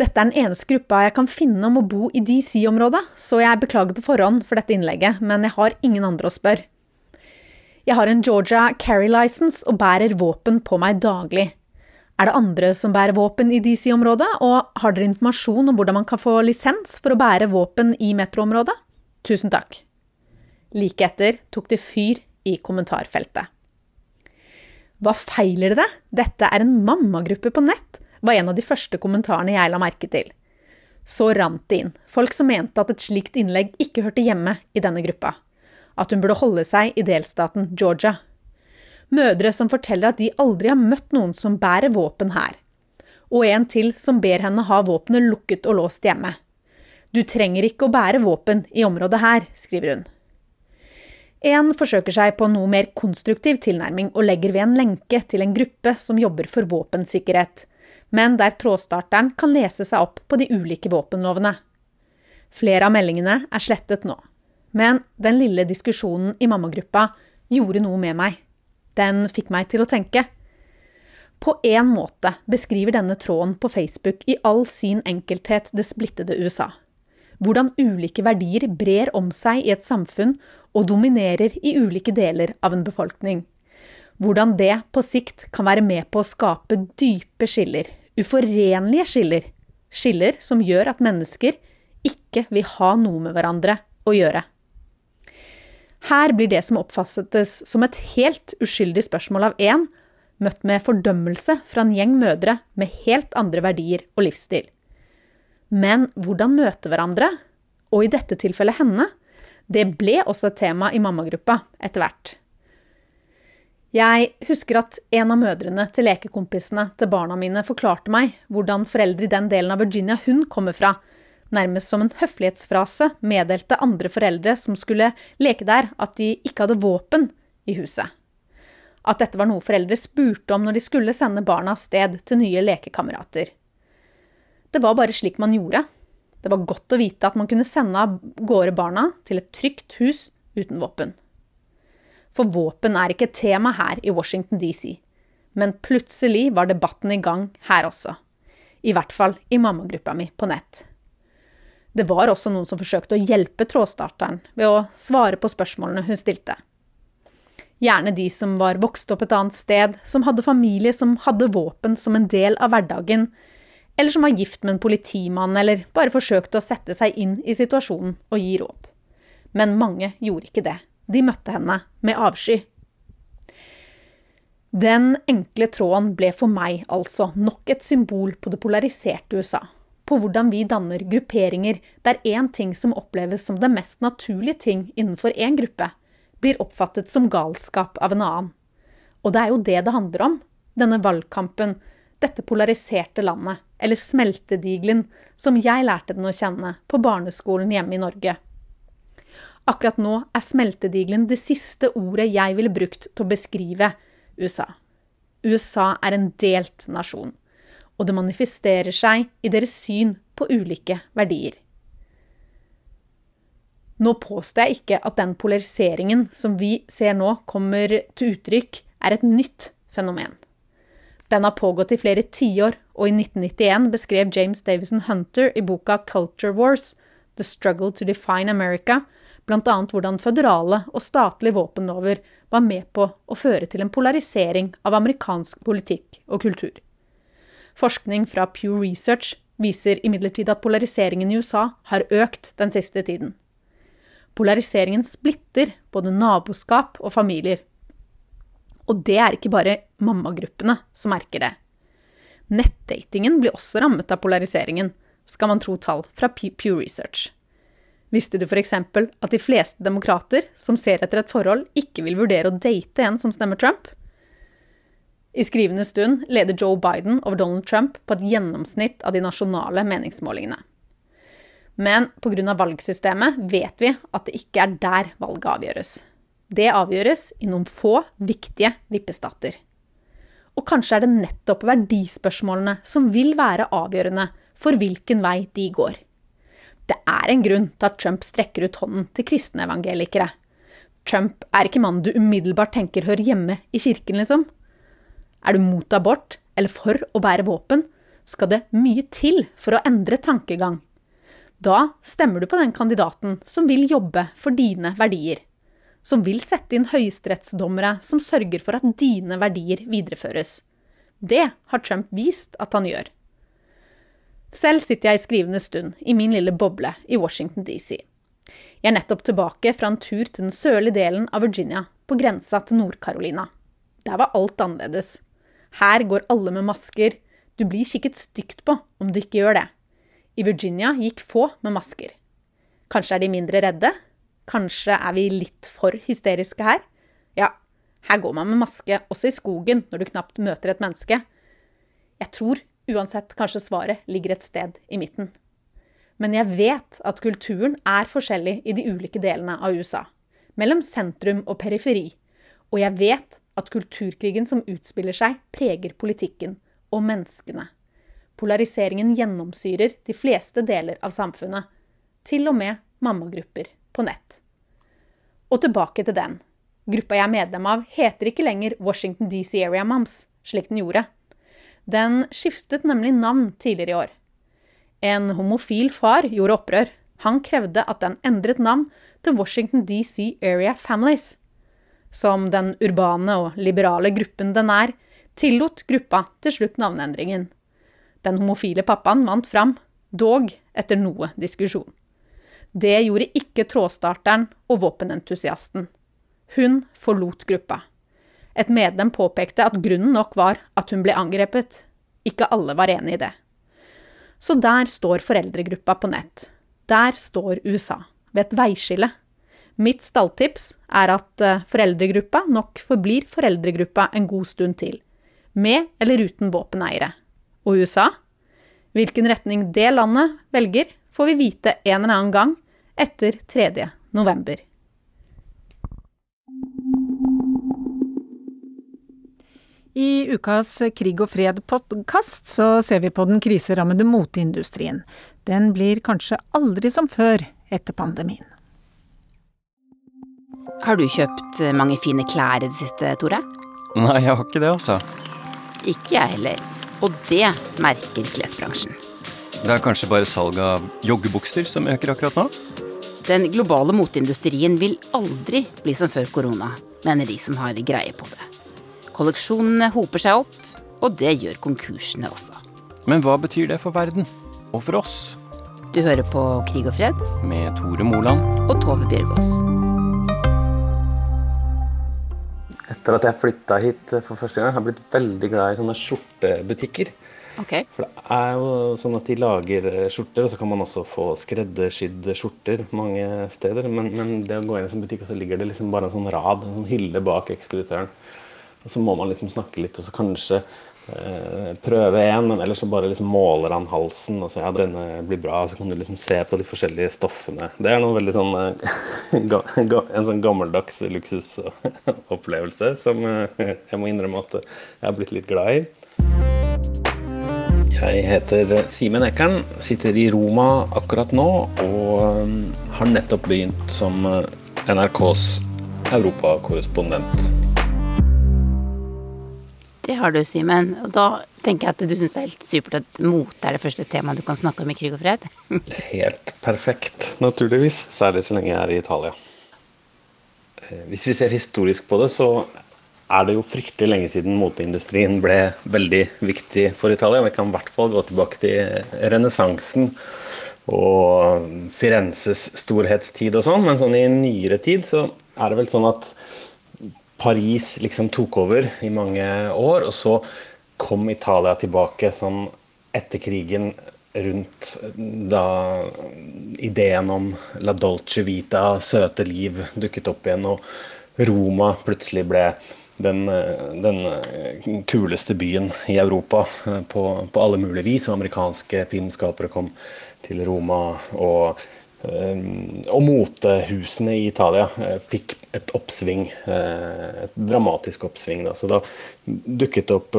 Dette er den eneste gruppa jeg kan finne om å bo i DC-området, så jeg beklager på forhånd for dette innlegget, men jeg har ingen andre å spørre. Jeg har en Georgia Carry License og bærer våpen på meg daglig. Er det andre som bærer våpen i DC-området, og har dere informasjon om hvordan man kan få lisens for å bære våpen i metroområdet? Tusen takk. Like etter tok det fyr i kommentarfeltet. Hva feiler det? Dette er en mammagruppe på nett, var en av de første kommentarene jeg la merke til. Så rant det inn, folk som mente at et slikt innlegg ikke hørte hjemme i denne gruppa. At hun burde holde seg i delstaten Georgia. Mødre som forteller at de aldri har møtt noen som bærer våpen her. Og en til som ber henne ha våpenet lukket og låst hjemme. Du trenger ikke å bære våpen i området her, skriver hun. En forsøker seg på noe mer konstruktiv tilnærming og legger ved en lenke til en gruppe som jobber for våpensikkerhet, men der trådstarteren kan lese seg opp på de ulike våpenlovene. Flere av meldingene er slettet nå, men den lille diskusjonen i mammagruppa gjorde noe med meg. Den fikk meg til å tenke. På én måte beskriver denne tråden på Facebook i all sin enkelthet det splittede USA hvordan ulike verdier brer om seg i et samfunn og dominerer i ulike deler av en befolkning. Hvordan det på sikt kan være med på å skape dype skiller, uforenlige skiller, skiller som gjør at mennesker ikke vil ha noe med hverandre å gjøre. Her blir det som oppfattes som et helt uskyldig spørsmål av én, møtt med fordømmelse fra en gjeng mødre med helt andre verdier og livsstil. Men hvordan møte hverandre, og i dette tilfellet henne, det ble også et tema i mammagruppa etter hvert. Jeg husker at en av mødrene til lekekompisene til barna mine forklarte meg hvordan foreldre i den delen av Virginia hun kommer fra, Nærmest som en høflighetsfrase meddelte andre foreldre som skulle leke der, at de ikke hadde våpen i huset. At dette var noe foreldre spurte om når de skulle sende barna av sted til nye lekekamerater. Det var bare slik man gjorde. Det var godt å vite at man kunne sende av gårde barna til et trygt hus uten våpen. For våpen er ikke tema her i Washington DC. Men plutselig var debatten i gang her også. I hvert fall i mammagruppa mi på nett. Det var også noen som forsøkte å hjelpe trådstarteren ved å svare på spørsmålene hun stilte. Gjerne de som var vokst opp et annet sted, som hadde familie som hadde våpen som en del av hverdagen, eller som var gift med en politimann, eller bare forsøkte å sette seg inn i situasjonen og gi råd. Men mange gjorde ikke det. De møtte henne med avsky. Den enkle tråden ble for meg altså nok et symbol på det polariserte USA på hvordan vi danner grupperinger der én ting som oppleves som den mest naturlige ting innenfor én gruppe, blir oppfattet som galskap av en annen. Og det er jo det det handler om, denne valgkampen, dette polariserte landet, eller smeltedigelen, som jeg lærte den å kjenne på barneskolen hjemme i Norge. Akkurat nå er smeltedigelen det siste ordet jeg ville brukt til å beskrive USA. USA er en delt nasjon og det manifesterer seg i deres syn på ulike verdier. Nå påstår jeg ikke at den polariseringen som vi ser nå, kommer til uttrykk, er et nytt fenomen. Den har pågått i flere tiår, og i 1991 beskrev James Davison Hunter i boka Culture Wars, The Struggle to Define America, bl.a. hvordan føderale og statlige våpenlover var med på å føre til en polarisering av amerikansk politikk og kultur. Forskning fra Pew Research viser imidlertid at polariseringen i USA har økt den siste tiden. Polariseringen splitter både naboskap og familier. Og det er ikke bare mammagruppene som merker det. Nettdatingen blir også rammet av polariseringen, skal man tro tall fra Pew Research. Visste du f.eks. at de fleste demokrater som ser etter et forhold, ikke vil vurdere å date en som stemmer Trump? I skrivende stund leder Joe Biden over Donald Trump på et gjennomsnitt av de nasjonale meningsmålingene. Men pga. valgsystemet vet vi at det ikke er der valget avgjøres. Det avgjøres i noen få viktige vippestater. Og kanskje er det nettopp verdispørsmålene som vil være avgjørende for hvilken vei de går. Det er en grunn til at Trump strekker ut hånden til kristne evangelikere. Trump er ikke mannen du umiddelbart tenker hører hjemme i kirken, liksom. Er du mot abort eller for å bære våpen, skal det mye til for å endre tankegang. Da stemmer du på den kandidaten som vil jobbe for dine verdier. Som vil sette inn høyesterettsdommere som sørger for at dine verdier videreføres. Det har Trump vist at han gjør. Selv sitter jeg i skrivende stund i min lille boble i Washington DC. Jeg er nettopp tilbake fra en tur til den sørlige delen av Virginia, på grensa til Nord-Carolina. Der var alt annerledes. Her går alle med masker. Du blir kikket stygt på om du ikke gjør det. I Virginia gikk få med masker. Kanskje er de mindre redde? Kanskje er vi litt for hysteriske her? Ja, her går man med maske også i skogen når du knapt møter et menneske. Jeg tror uansett kanskje svaret ligger et sted i midten. Men jeg vet at kulturen er forskjellig i de ulike delene av USA. Mellom sentrum og periferi. Og jeg vet at kulturkrigen som utspiller seg, preger politikken og menneskene. Polariseringen gjennomsyrer de fleste deler av samfunnet, til og med mammagrupper på nett. Og tilbake til den. Gruppa jeg er medlem av, heter ikke lenger Washington DC Area Moms, slik den gjorde. Den skiftet nemlig navn tidligere i år. En homofil far gjorde opprør. Han krevde at den endret navn til Washington DC Area Families som den urbane og liberale gruppen den er, tillot gruppa til slutt navneendringen. Den homofile pappaen vant fram, dog etter noe diskusjon. Det gjorde ikke trådstarteren og våpenentusiasten. Hun forlot gruppa. Et medlem påpekte at grunnen nok var at hun ble angrepet. Ikke alle var enig i det. Så der står foreldregruppa på nett. Der står USA, ved et veiskille Mitt stalltips er at eh, foreldregruppa nok forblir foreldregruppa en god stund til. Med eller uten våpeneiere. Og USA? Hvilken retning det landet velger, får vi vite en eller annen gang etter 3. november. I ukas Krig og fred-podkast så ser vi på den kriserammede moteindustrien. Den blir kanskje aldri som før etter pandemien. Har du kjøpt mange fine klær i det siste, Tore? Nei, jeg har ikke det, altså. Ikke jeg heller. Og det merker klesbransjen. Det er kanskje bare salg av joggebukser som øker akkurat nå? Den globale moteindustrien vil aldri bli som før korona, mener de som har greie på det. Kolleksjonene hoper seg opp, og det gjør konkursene også. Men hva betyr det for verden? Og for oss? Du hører på Krig og fred Med Tore Moland og Tove Bjørgaas. Etter at jeg flytta hit for første gang, har jeg blitt veldig glad i sånne skjortebutikker. Okay. For det er jo sånn at de lager skjorter, og så kan man også få skreddersydde skjorter mange steder. Men, men det å gå inn i en sånn butikk, og så ligger det liksom bare en sånn rad, en sånn hylle bak ekspeditøren. Og så må man liksom snakke litt, og så kanskje eh, prøve en, men ellers så bare liksom måler han halsen og sier ja, denne blir bra. Og så kan du liksom se på de forskjellige stoffene. Det er noe veldig sånn eh, [laughs] en sånn gammeldags luksusopplevelse [laughs] som eh, [laughs] jeg må innrømme at jeg har blitt litt glad i. Jeg heter Simen Ekern, sitter i Roma akkurat nå og har nettopp begynt som NRKs europakorrespondent. Det har du, Simen. Og da tenker jeg at du syns det er helt supert at mote er det første temaet du kan snakke om i krig og fred? helt perfekt, naturligvis. Særlig så lenge jeg er i Italia. Hvis vi ser historisk på det, så er det jo fryktelig lenge siden moteindustrien ble veldig viktig for Italia. Vi kan i hvert fall gå tilbake til renessansen og Firenzes storhetstid og sånn, men sånn i nyere tid så er det vel sånn at Paris liksom tok over i mange år, og så kom Italia tilbake sånn etter krigen rundt da ideen om la dolce vita, søte liv, dukket opp igjen, og Roma plutselig ble den, den kuleste byen i Europa på, på alle mulige vis. Og amerikanske filmskapere kom til Roma. og og motehusene i Italia fikk et oppsving, et dramatisk oppsving. Da. Så da dukket det opp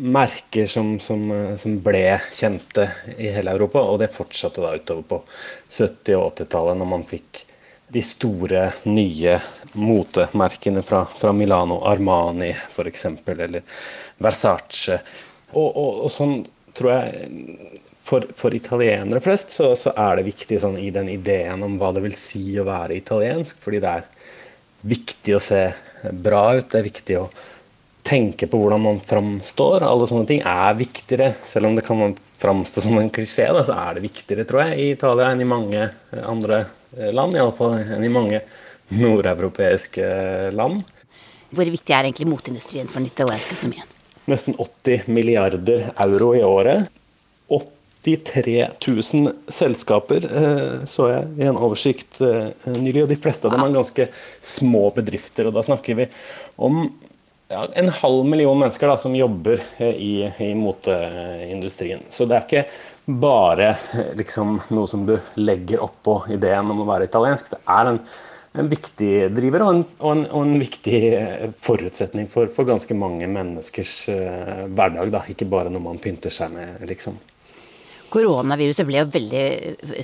merker som, som, som, ble kjente i hele Europa, og det fortsatte da utover på 70- og 80-tallet, når man fikk de store, nye motemerkene fra, fra Milano, Armani f.eks., eller Versace. Og, og, og sånn tror jeg for, for, italienere flest så, så, er det viktig sånn, i den ideen om hva det vil si å være italiensk. Fordi det er viktig å se bra ut. Det er viktig å tenke på hvordan man framstår. Alle sånne ting er viktigere. Selv om det kan framstå som en klisjé, så er det viktigere, tror jeg, i Italia enn i mange andre land. Iallfall enn i mange nordeuropeiske land. Hvor viktig er egentlig motindustrien for den italienske økonomien? Nesten 80 milliarder euro i året. 83 000 selskaper, eh, så jeg i en oversikt eh, nylig. Og de fleste av dem er ganske små bedrifter. Og da snakker vi om ja, en halv million mennesker da, som jobber eh, i, i moteindustrien. Så det er ikke bare liksom, noe som du legger oppå ideen om å være italiensk. Det er en, en viktig driver og en, og en, og en viktig forutsetning for, for, ganske mange menneskers uh, hverdag. Da. Ikke bare noe man pynter seg med, liksom. Koronaviruset ble jo veldig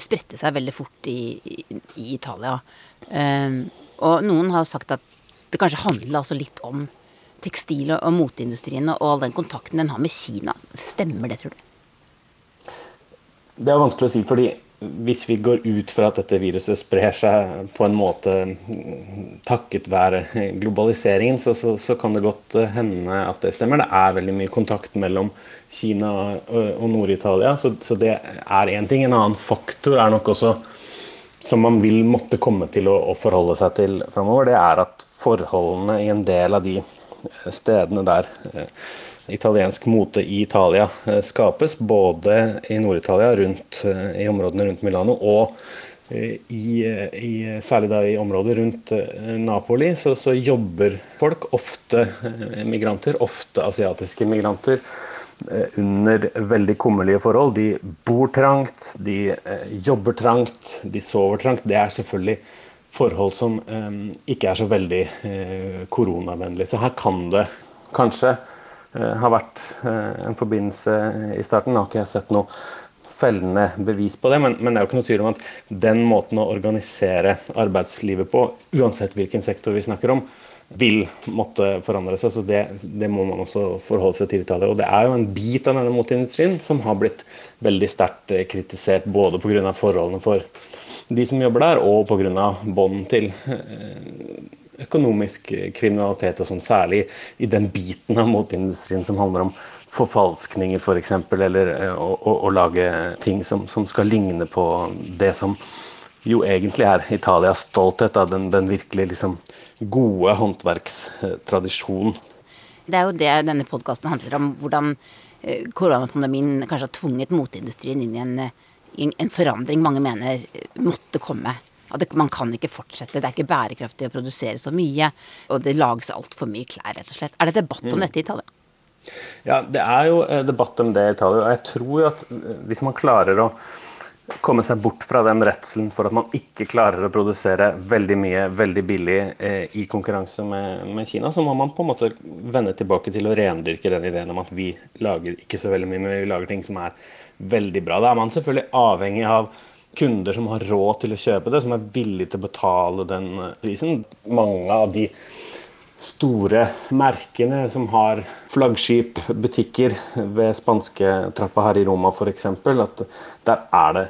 spredte seg veldig fort i, i, i Italia. Um, og noen har sagt at det kanskje handla også litt om tekstil- og moteindustrien og all den kontakten den har med Kina. Stemmer det, tror du? Det er vanskelig å si, fordi hvis vi går ut fra at dette viruset sprer seg på en måte takket være globaliseringen, så, så, så kan det godt hende at det stemmer. Det er veldig mye kontakt mellom Kina og Nord-Italia. Så, så, det er én ting. En annen faktor er nok også som man vil måtte komme til å, å forholde seg til framover, det er at forholdene i en del av de stedene der eh, italiensk mote i Italia eh, skapes, både i Nord-Italia, eh, i områdene rundt Milano, og i, i, særlig da i området rundt Napoli, så, så jobber folk, ofte migranter, ofte asiatiske migranter, under veldig kummerlige forhold. De bor trangt, de jobber trangt, de sover trangt. Det er selvfølgelig forhold som ikke er så veldig koronavennlige. Så her kan det kanskje ha vært en forbindelse i starten. Nå har ikke jeg sett noe fellende bevis på det, men, men, det er jo ikke noe tvil om at den måten å organisere arbeidslivet på, uansett hvilken sektor vi snakker om, vil måtte forandre seg. så Det, det må man også forholde seg til i Italia. Og det er jo en bit av denne moteindustrien som har blitt veldig sterkt eh, kritisert både pga. forholdene for de som jobber der, og pga. bånd til eh, økonomisk kriminalitet og sånn, særlig i den biten av moteindustrien som handler om forfalskninger, f.eks., for eksempel, eller eh, å, å, å, lage ting som, som, skal ligne på det som jo egentlig er Italias stolthet, da, den, den virkelig liksom gode håndverkstradisjonen. Det er jo det denne podkasten handler om. Hvordan eh, koronapandemien kanskje har tvunget moteindustrien inn i en, i en forandring mange mener måtte komme. At man kan ikke fortsette. Det er ikke bærekraftig å produsere så mye. Og det lages altfor mye klær, rett og slett. Er det debatt om mm. dette i Italia? Ja, det er jo eh, debatt om det i Italia. Og jeg tror at eh, hvis man klarer å komme seg bort fra den redselen for at man ikke klarer å produsere veldig mye veldig billig eh, i konkurranse med, med, Kina, så må man på en måte vende tilbake til å rendyrke den ideen om at vi lager ikke så veldig mye, men vi lager ting som er veldig bra. Da er man selvfølgelig avhengig av kunder som har råd til å kjøpe det, som er villige til å betale den eh, prisen. Mange av de store merkene som har flaggskipbutikker ved spansketrappa her i Roma f.eks., at der er det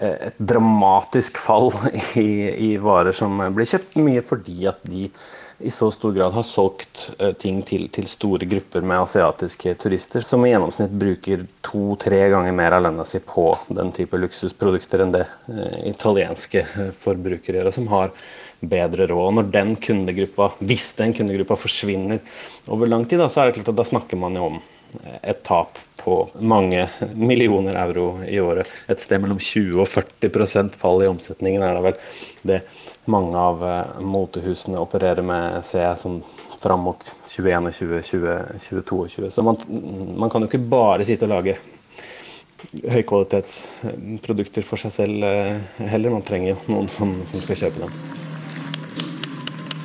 eh, et dramatisk fall [laughs] i, i, varer som blir kjøpt, mye fordi at de i så stor grad har solgt eh, ting til, til store grupper med asiatiske turister, som i gjennomsnitt bruker to-tre ganger mer av lønna si på den type luksusprodukter enn det eh, italienske forbrukere gjør, og som har bedre råd. Når den kundegruppa, hvis den kundegruppa forsvinner over lang tid, da, så er det klart at da snakker man jo om et tap på mange [laughs] millioner euro i året. Et sted mellom 20 og 40% fall i omsetningen er det vel det mange av eh, motehusene opererer med, ser jeg, som fram mot 2021, 2022. Så man, man kan jo ikke bare sitte og lage høykvalitetsprodukter for seg selv eh, heller. Man trenger jo noen som, som skal kjøpe dem.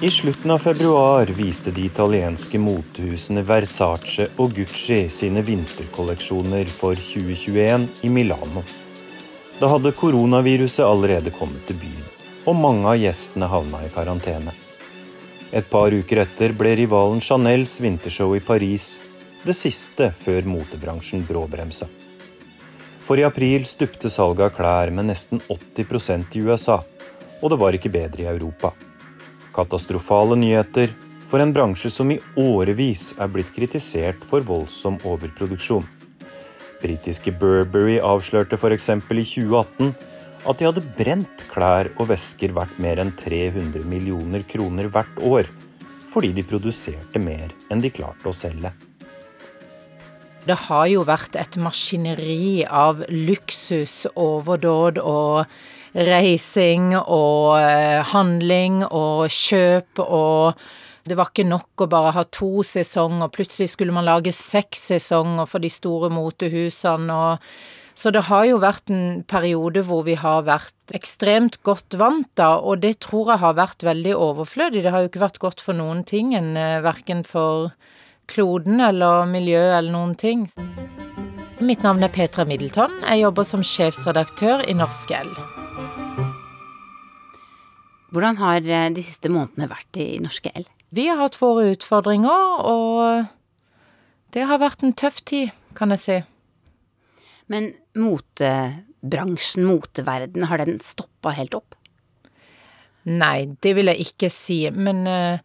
I slutten av februar viste de italienske motehusene Versace og Gucci sine vinterkolleksjoner for 2021 i Milano. Da hadde koronaviruset allerede kommet til byen, og mange av gjestene havna i karantene. Et par uker etter ble rivalen Chanels vintershow i Paris det siste før motebransjen bråbremsa. For i april stupte salget av klær med nesten 80% i USA, og det var ikke bedre i Europa. Katastrofale nyheter for en bransje som i årevis er blitt kritisert for voldsom overproduksjon. Britiske Burberry avslørte f.eks. i 2018 at de hadde brent klær og vesker verdt mer enn 300 millioner kroner hvert år, fordi de produserte mer enn de klarte å selge. Det har jo vært et maskineri av luksus, overdåd og reising og eh, handling og kjøp og det var ikke nok å bare ha to sesonger, plutselig skulle man lage seks sesonger for de store motehusene og så det har jo vært en periode hvor vi har vært ekstremt godt vant, da, og det tror jeg har vært veldig overflødig. Det har jo ikke vært godt for noen ting, eh, verken for kloden eller miljøet eller noen ting. Mitt navn er Petra Middleton. Jeg jobber som sjefsredaktør i Norsk L. Hvordan har eh, de siste månedene vært i Norske L? Vi har hatt våre utfordringer, og det har vært en tøff tid, kan jeg si. Men motebransjen, moteverdenen, har den stoppa helt opp? Nei, det vil jeg ikke si, men uh,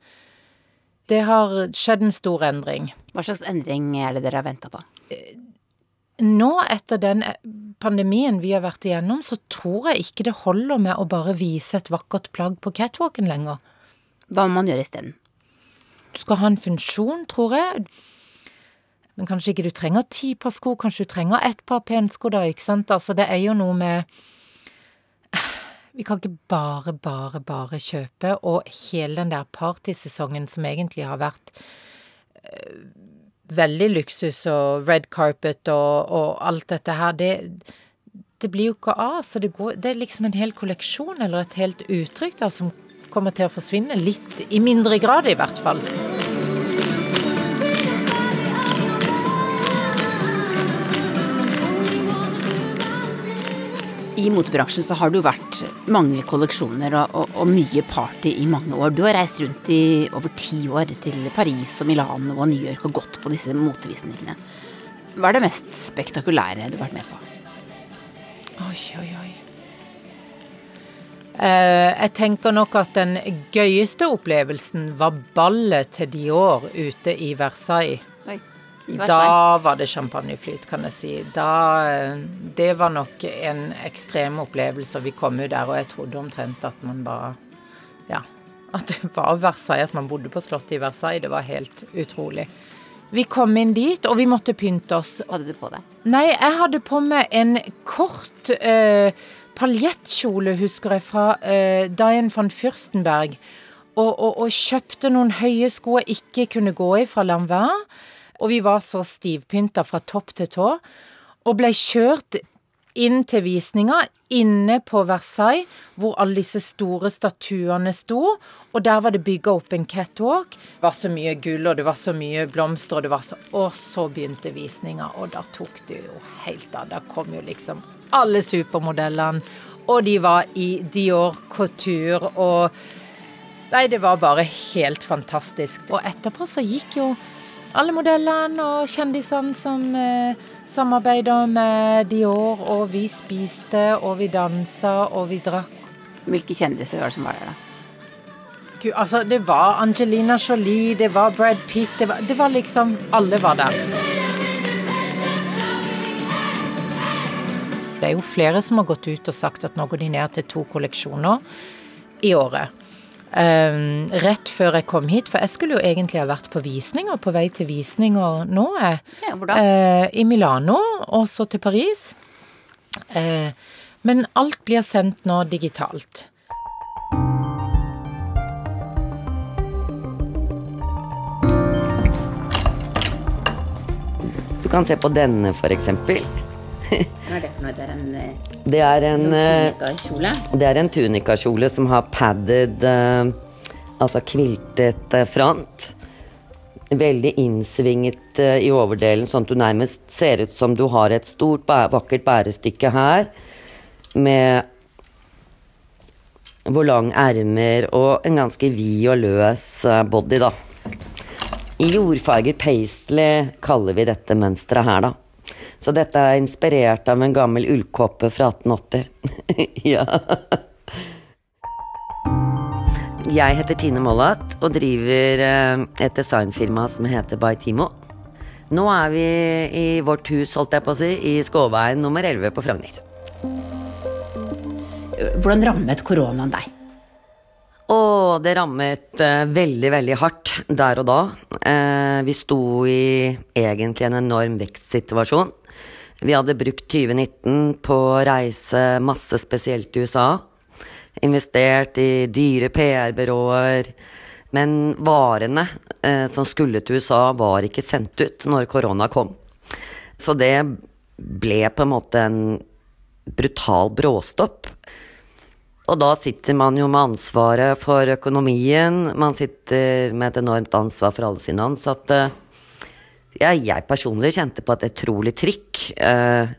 det har skjedd en stor endring. Hva slags endring er det dere har venta på? Uh, nå, etter den eh, pandemien vi har vært igjennom, så tror jeg ikke det holder med å bare vise et vakkert plagg på catwalken lenger. Hva må man gjøre isteden? Du skal ha en funksjon, tror jeg. Men kanskje ikke du trenger ti par sko, kanskje du trenger ett par pensko, da, ikke sant? Altså, det er jo noe med Vi kan ikke bare, bare, bare kjøpe, og hele den der partysesongen som egentlig har vært eh, veldig luksus og red carpet og, og alt dette her, det, det blir jo ikke av. Så det, går, det, er liksom en hel kolleksjon, eller et helt uttrykk, da, som kommer til å forsvinne. Litt, i mindre grad i hvert fall. I motebransjen så har du vært mange kolleksjoner og, og, og, mye party i mange år. Du har reist rundt i over ti år til Paris og Milano og New York og gått på disse motevisningene. Hva er det mest spektakulære du har vært med på? Oi, oi, oi. Uh, jeg tenker nok at den gøyeste opplevelsen var ballet til Dior ute i Versailles. Da var det champagneflyt, kan jeg si. Da, det var nok en ekstrem opplevelse. Vi kom jo der, og jeg trodde omtrent at man bare Ja. At det var Versailles, at man bodde på slottet i Versailles. Det var helt utrolig. Vi kom inn dit, og vi måtte pynte oss. Hadde du på deg? Nei, jeg hadde på meg en kort eh, paljettkjole, husker jeg, fra eh, Diane van Fürstenberg. Og, og, og, kjøpte noen høye sko jeg ikke kunne gå i fra Lanvin. Og vi var så stivpynta fra topp til tå, og blei kjørt inn til visninga inne på Versailles, hvor alle disse store statuene sto. Og der var det bygga opp en catwalk. Det var så mye gull, og det var så mye blomster, og det var så Og så begynte visninga, og da tok det jo helt av. Da kom jo liksom alle supermodellene, og de var i Dior Couture, og Nei, det var bare helt fantastisk. Og etterpå så gikk jo alle modellene og kjendisene som eh, samarbeider med Dior, og vi spiste, og vi dansa, og vi drakk. Hvilke kjendiser var det som var der, da? Gud, altså, det var Angelina Jolie, det var Brad Pitt, det var, det var liksom Alle var der. Det er jo flere som har gått ut og sagt at nå går de ned til to kolleksjoner i året. Um, rett før jeg kom hit, for jeg skulle jo egentlig ha vært på visninger, på vei til visninger nå. Jeg, ja, uh, I Milano, og så til Paris. Uh, men alt blir sendt nå digitalt. Du kan se på denne, for eksempel. Hva er det for noe? Det er en, eh, det er en sånn eh, tunikakjole? Det er en tunikakjole som har padded uh, Altså kviltet uh, front. Veldig innsvinget i overdelen, sånn at du nærmest ser ut som du har et stort, vakkert bærestykke her. Med hvor lang ermer og en ganske vid og løs body, da. I jordfarger paisley kaller vi dette mønsteret her, da. Så dette er inspirert av en gammel ullkåpe fra 1880. [laughs] ja. Jeg heter Tine Mollat og driver eh, et designfirma som heter By Timo. Nå er vi i vårt hus, holdt jeg på å si, i Skåveien nummer 11 på Frogner. Hvordan rammet koronaen deg? Å, det rammet eh, veldig, veldig hardt der og da. Eh, vi sto i egentlig en enorm vekstsituasjon. Vi hadde brukt 2019 på å reise masse spesielt til USA. Investert i dyre PR-byråer. Men varene eh, som skulle til USA, var ikke sendt ut når korona kom. Så det ble på en måte en brutal bråstopp. Og da sitter man jo med ansvaret for økonomien. Man sitter med et enormt ansvar for alle sine ansatte ja, jeg personlig kjente på et utrolig trykk. Eh,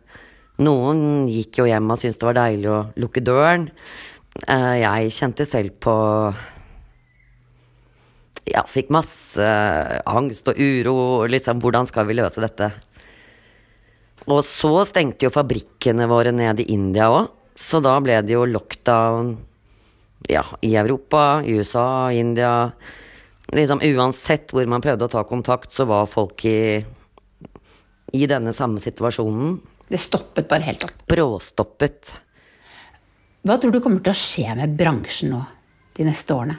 noen gikk jo hjem og syntes det var deilig å lukke døren. Eh, jeg kjente selv på Ja, fikk masse angst og uro. Liksom, hvordan skal vi løse dette? Og så stengte jo fabrikkene våre ned i India òg. Så da ble det jo lockdown ja, i Europa, i USA, India liksom uansett hvor man prøvde å ta kontakt, så var folk i, i denne samme situasjonen. Det stoppet bare helt opp? Bråstoppet. Hva tror du kommer til å skje med bransjen nå de neste årene?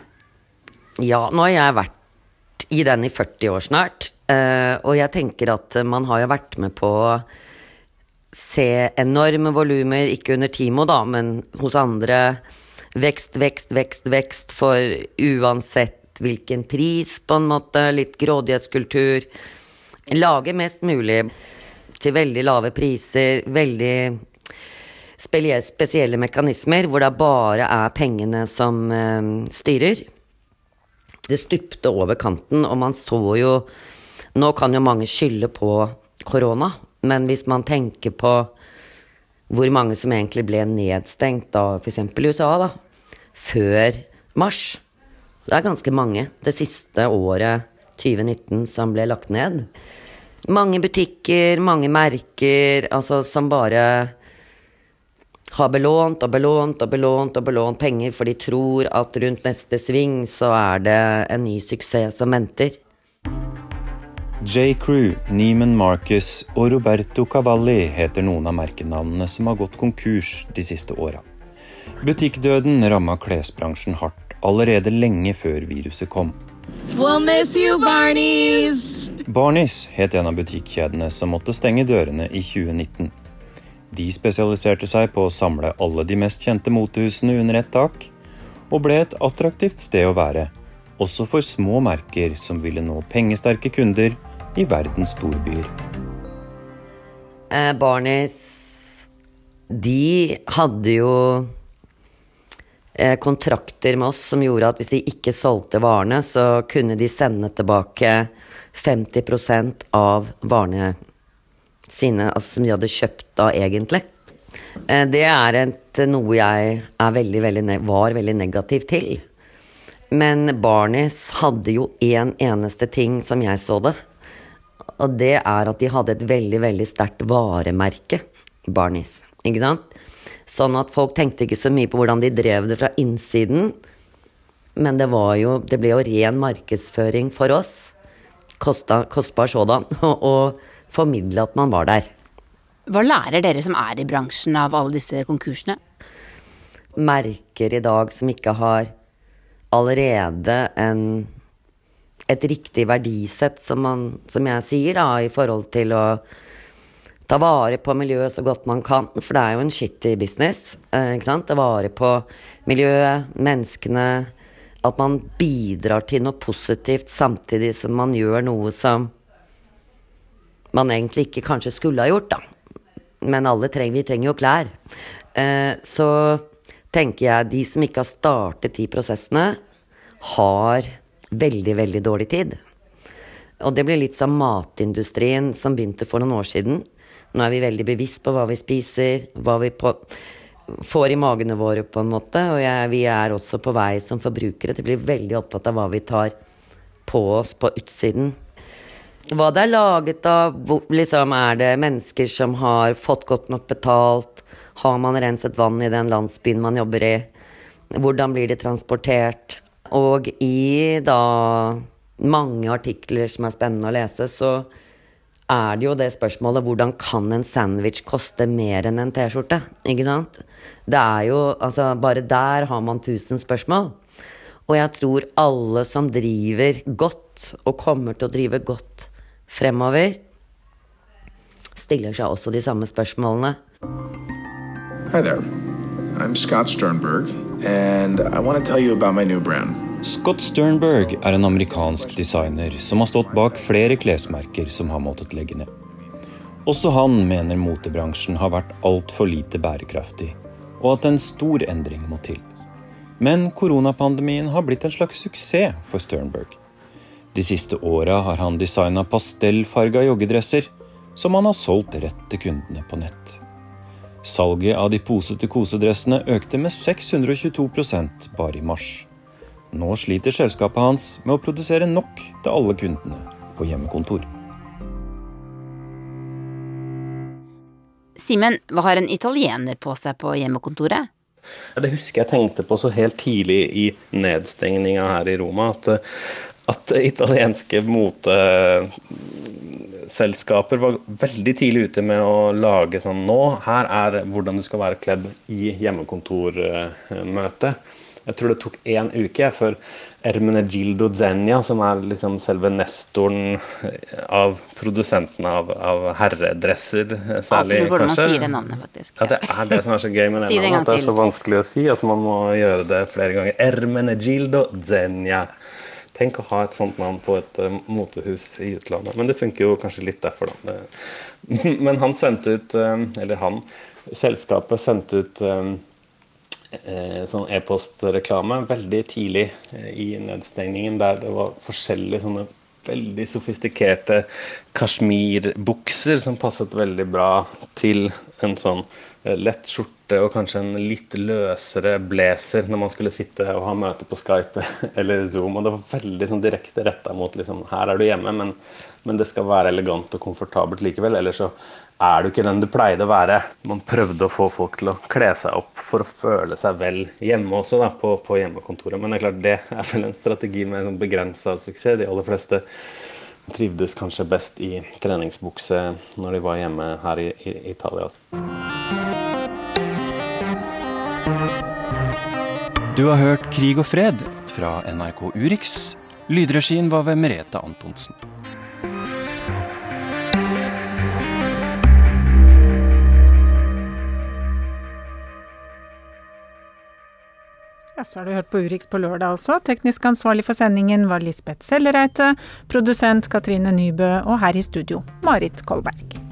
Ja, nå har jeg vært i den i 40 år snart. Eh, og jeg tenker at man har jo vært med på se enorme volumer, ikke under Timo, da, men hos andre. Vekst, vekst, vekst, vekst. For uansett hvilken pris, på en måte. Litt grådighetskultur. lage mest mulig til veldig lave priser, veldig spesielle mekanismer hvor det bare er pengene som eh, styrer. Det stupte over kanten, og man så jo Nå kan jo mange skylde på korona, men hvis man tenker på hvor mange som egentlig ble nedstengt da f.eks. i USA, da, før mars Det er ganske mange det siste året 2019 som ble lagt ned. Mange butikker, mange merker, altså som bare har belånt og belånt og belånt og belånt penger, for de tror at rundt neste sving så er det en ny suksess som venter. J. Crew, Neiman Marcus og Roberto Cavalli heter noen av merkenavnene som har gått konkurs de siste åra. Butikkdøden ramma klesbransjen hardt allerede lenge før viruset kom. We'll miss you, Barneys! Barneys het en av butikkjedene som måtte stenge dørene i 2019. De spesialiserte seg på å samle alle de mest kjente motehusene under ett tak, og ble et attraktivt sted å være, også for små merker som ville nå pengesterke kunder i verdens storbyer. Eh, Barnis, De hadde jo eh, kontrakter med oss som gjorde at hvis de ikke solgte varene, så kunne de sende tilbake 50% av varene sine, altså som de hadde kjøpt da, egentlig. Eh, det er et, noe jeg veldig, veldig var veldig negativ til. Men Barnis hadde jo én en eneste ting som jeg så det. Og det er at de hadde et veldig, veldig sterkt varemerke, Barnis. Ikke sant? Sånn at folk tenkte ikke så mye på hvordan de drev det fra innsiden. Men det var jo Det ble jo ren markedsføring for oss. Kosta, kostbar sådan. [laughs] Og formidle at man var der. Hva lærer dere som er i bransjen av alle disse konkursene? Merker i dag som ikke har allerede en, et riktig verdisett, som, man, som jeg sier, da, i forhold til å ta vare på miljøet så godt man kan. For det er jo en shitty business. Eh, ikke sant? Ta vare på miljøet, menneskene. At man bidrar til noe positivt samtidig som man gjør noe som man egentlig ikke kanskje skulle ha gjort, da. Men alle trenger, vi trenger jo klær. Eh, så tenker jeg de som ikke har startet de prosessene, har veldig, veldig dårlig tid. Og det blir litt som matindustrien som begynte for noen år siden. Nå er vi veldig bevisst på hva vi spiser, hva vi på, får i magene våre, på en måte. Og jeg, vi er også på vei som forbrukere til å bli veldig opptatt av hva vi tar på oss på utsiden. Hva det er laget av, liksom er det mennesker som har fått godt nok betalt? Har man renset vann i den landsbyen man jobber i? Hvordan blir det transportert? Og i da mange artikler som er spennende å lese, så er det jo det spørsmålet hvordan kan en sandwich koste mer enn en T-skjorte? Ikke sant? Det er jo Altså, bare der har man tusen spørsmål. Og jeg tror alle som driver godt, og kommer til å drive godt fremover, stiller seg også de samme spørsmålene. Hi there. I'm Scott Sternberg, Scott Sternberg er en amerikansk designer som har stått bak flere klesmerker som har måttet legge ned. Også han mener motebransjen har vært altfor lite bærekraftig, og at en stor endring må til. Men koronapandemien har blitt en slags suksess for Sternberg. De siste åra har han designa pastellfarga joggedresser som han har solgt rett til kundene på nett. Salget av de posete kosedressene økte med 622% bare i mars. Nå sliter selskapet hans med å produsere nok til alle kundene på hjemmekontor. Simen, hva har en italiener på seg på hjemmekontoret? Det husker jeg tenkte på så helt tidlig i nedstengninga her i Roma. At at italienske moteselskaper var veldig tidlig ute med å lage sånn Nå, her er hvordan du skal være kledd i hjemmekontormøte. Jeg tror det tok én uke før Ermenegildo Zenia, som er liksom selve nestoren av produsentene av, av herredresser, særlig, Alltid hvordan man sier det navnet, faktisk. Ja, det er det som er så gøy med det [laughs] si navnet. At det er så vanskelig å si at man må gjøre det flere ganger. Ermenegildo Zenia Tenk å ha et sånt navn på et uh, motehus i utlandet. Men det funker jo kanskje litt derfor, da. [laughs] Men han sendte ut, uh, eller han, selskapet sendte ut uh, sånn e-postreklame veldig tidlig i nedstengningen, der det var forskjellige sånne veldig sofistikerte kasjmirbukser som passet veldig bra til en sånn lett skjorte og kanskje en litt løsere blazer når man skulle sitte og ha møte på Skype [laughs] eller Zoom. Og det var veldig sånn direkte retta mot liksom, her er du hjemme, men, men, det skal være elegant og komfortabelt likevel. Eller så er du ikke den du pleide å være. Man prøvde å få folk til å kle seg opp for å føle seg vel hjemme også, da, på, på hjemmekontoret. Men det er klart det er vel en strategi med en begrensa suksess. De aller fleste trivdes kanskje best i treningsbukse når de var hjemme her i, i Italia. Du har hørt 'Krig og fred' fra NRK Urix. Lydregien var ved Merete Antonsen. Ja, så har du hørt på Urix på lørdag også. Teknisk ansvarlig for sendingen var Lisbeth Sellereite, produsent Katrine Nybø og her i studio Marit Kolberg.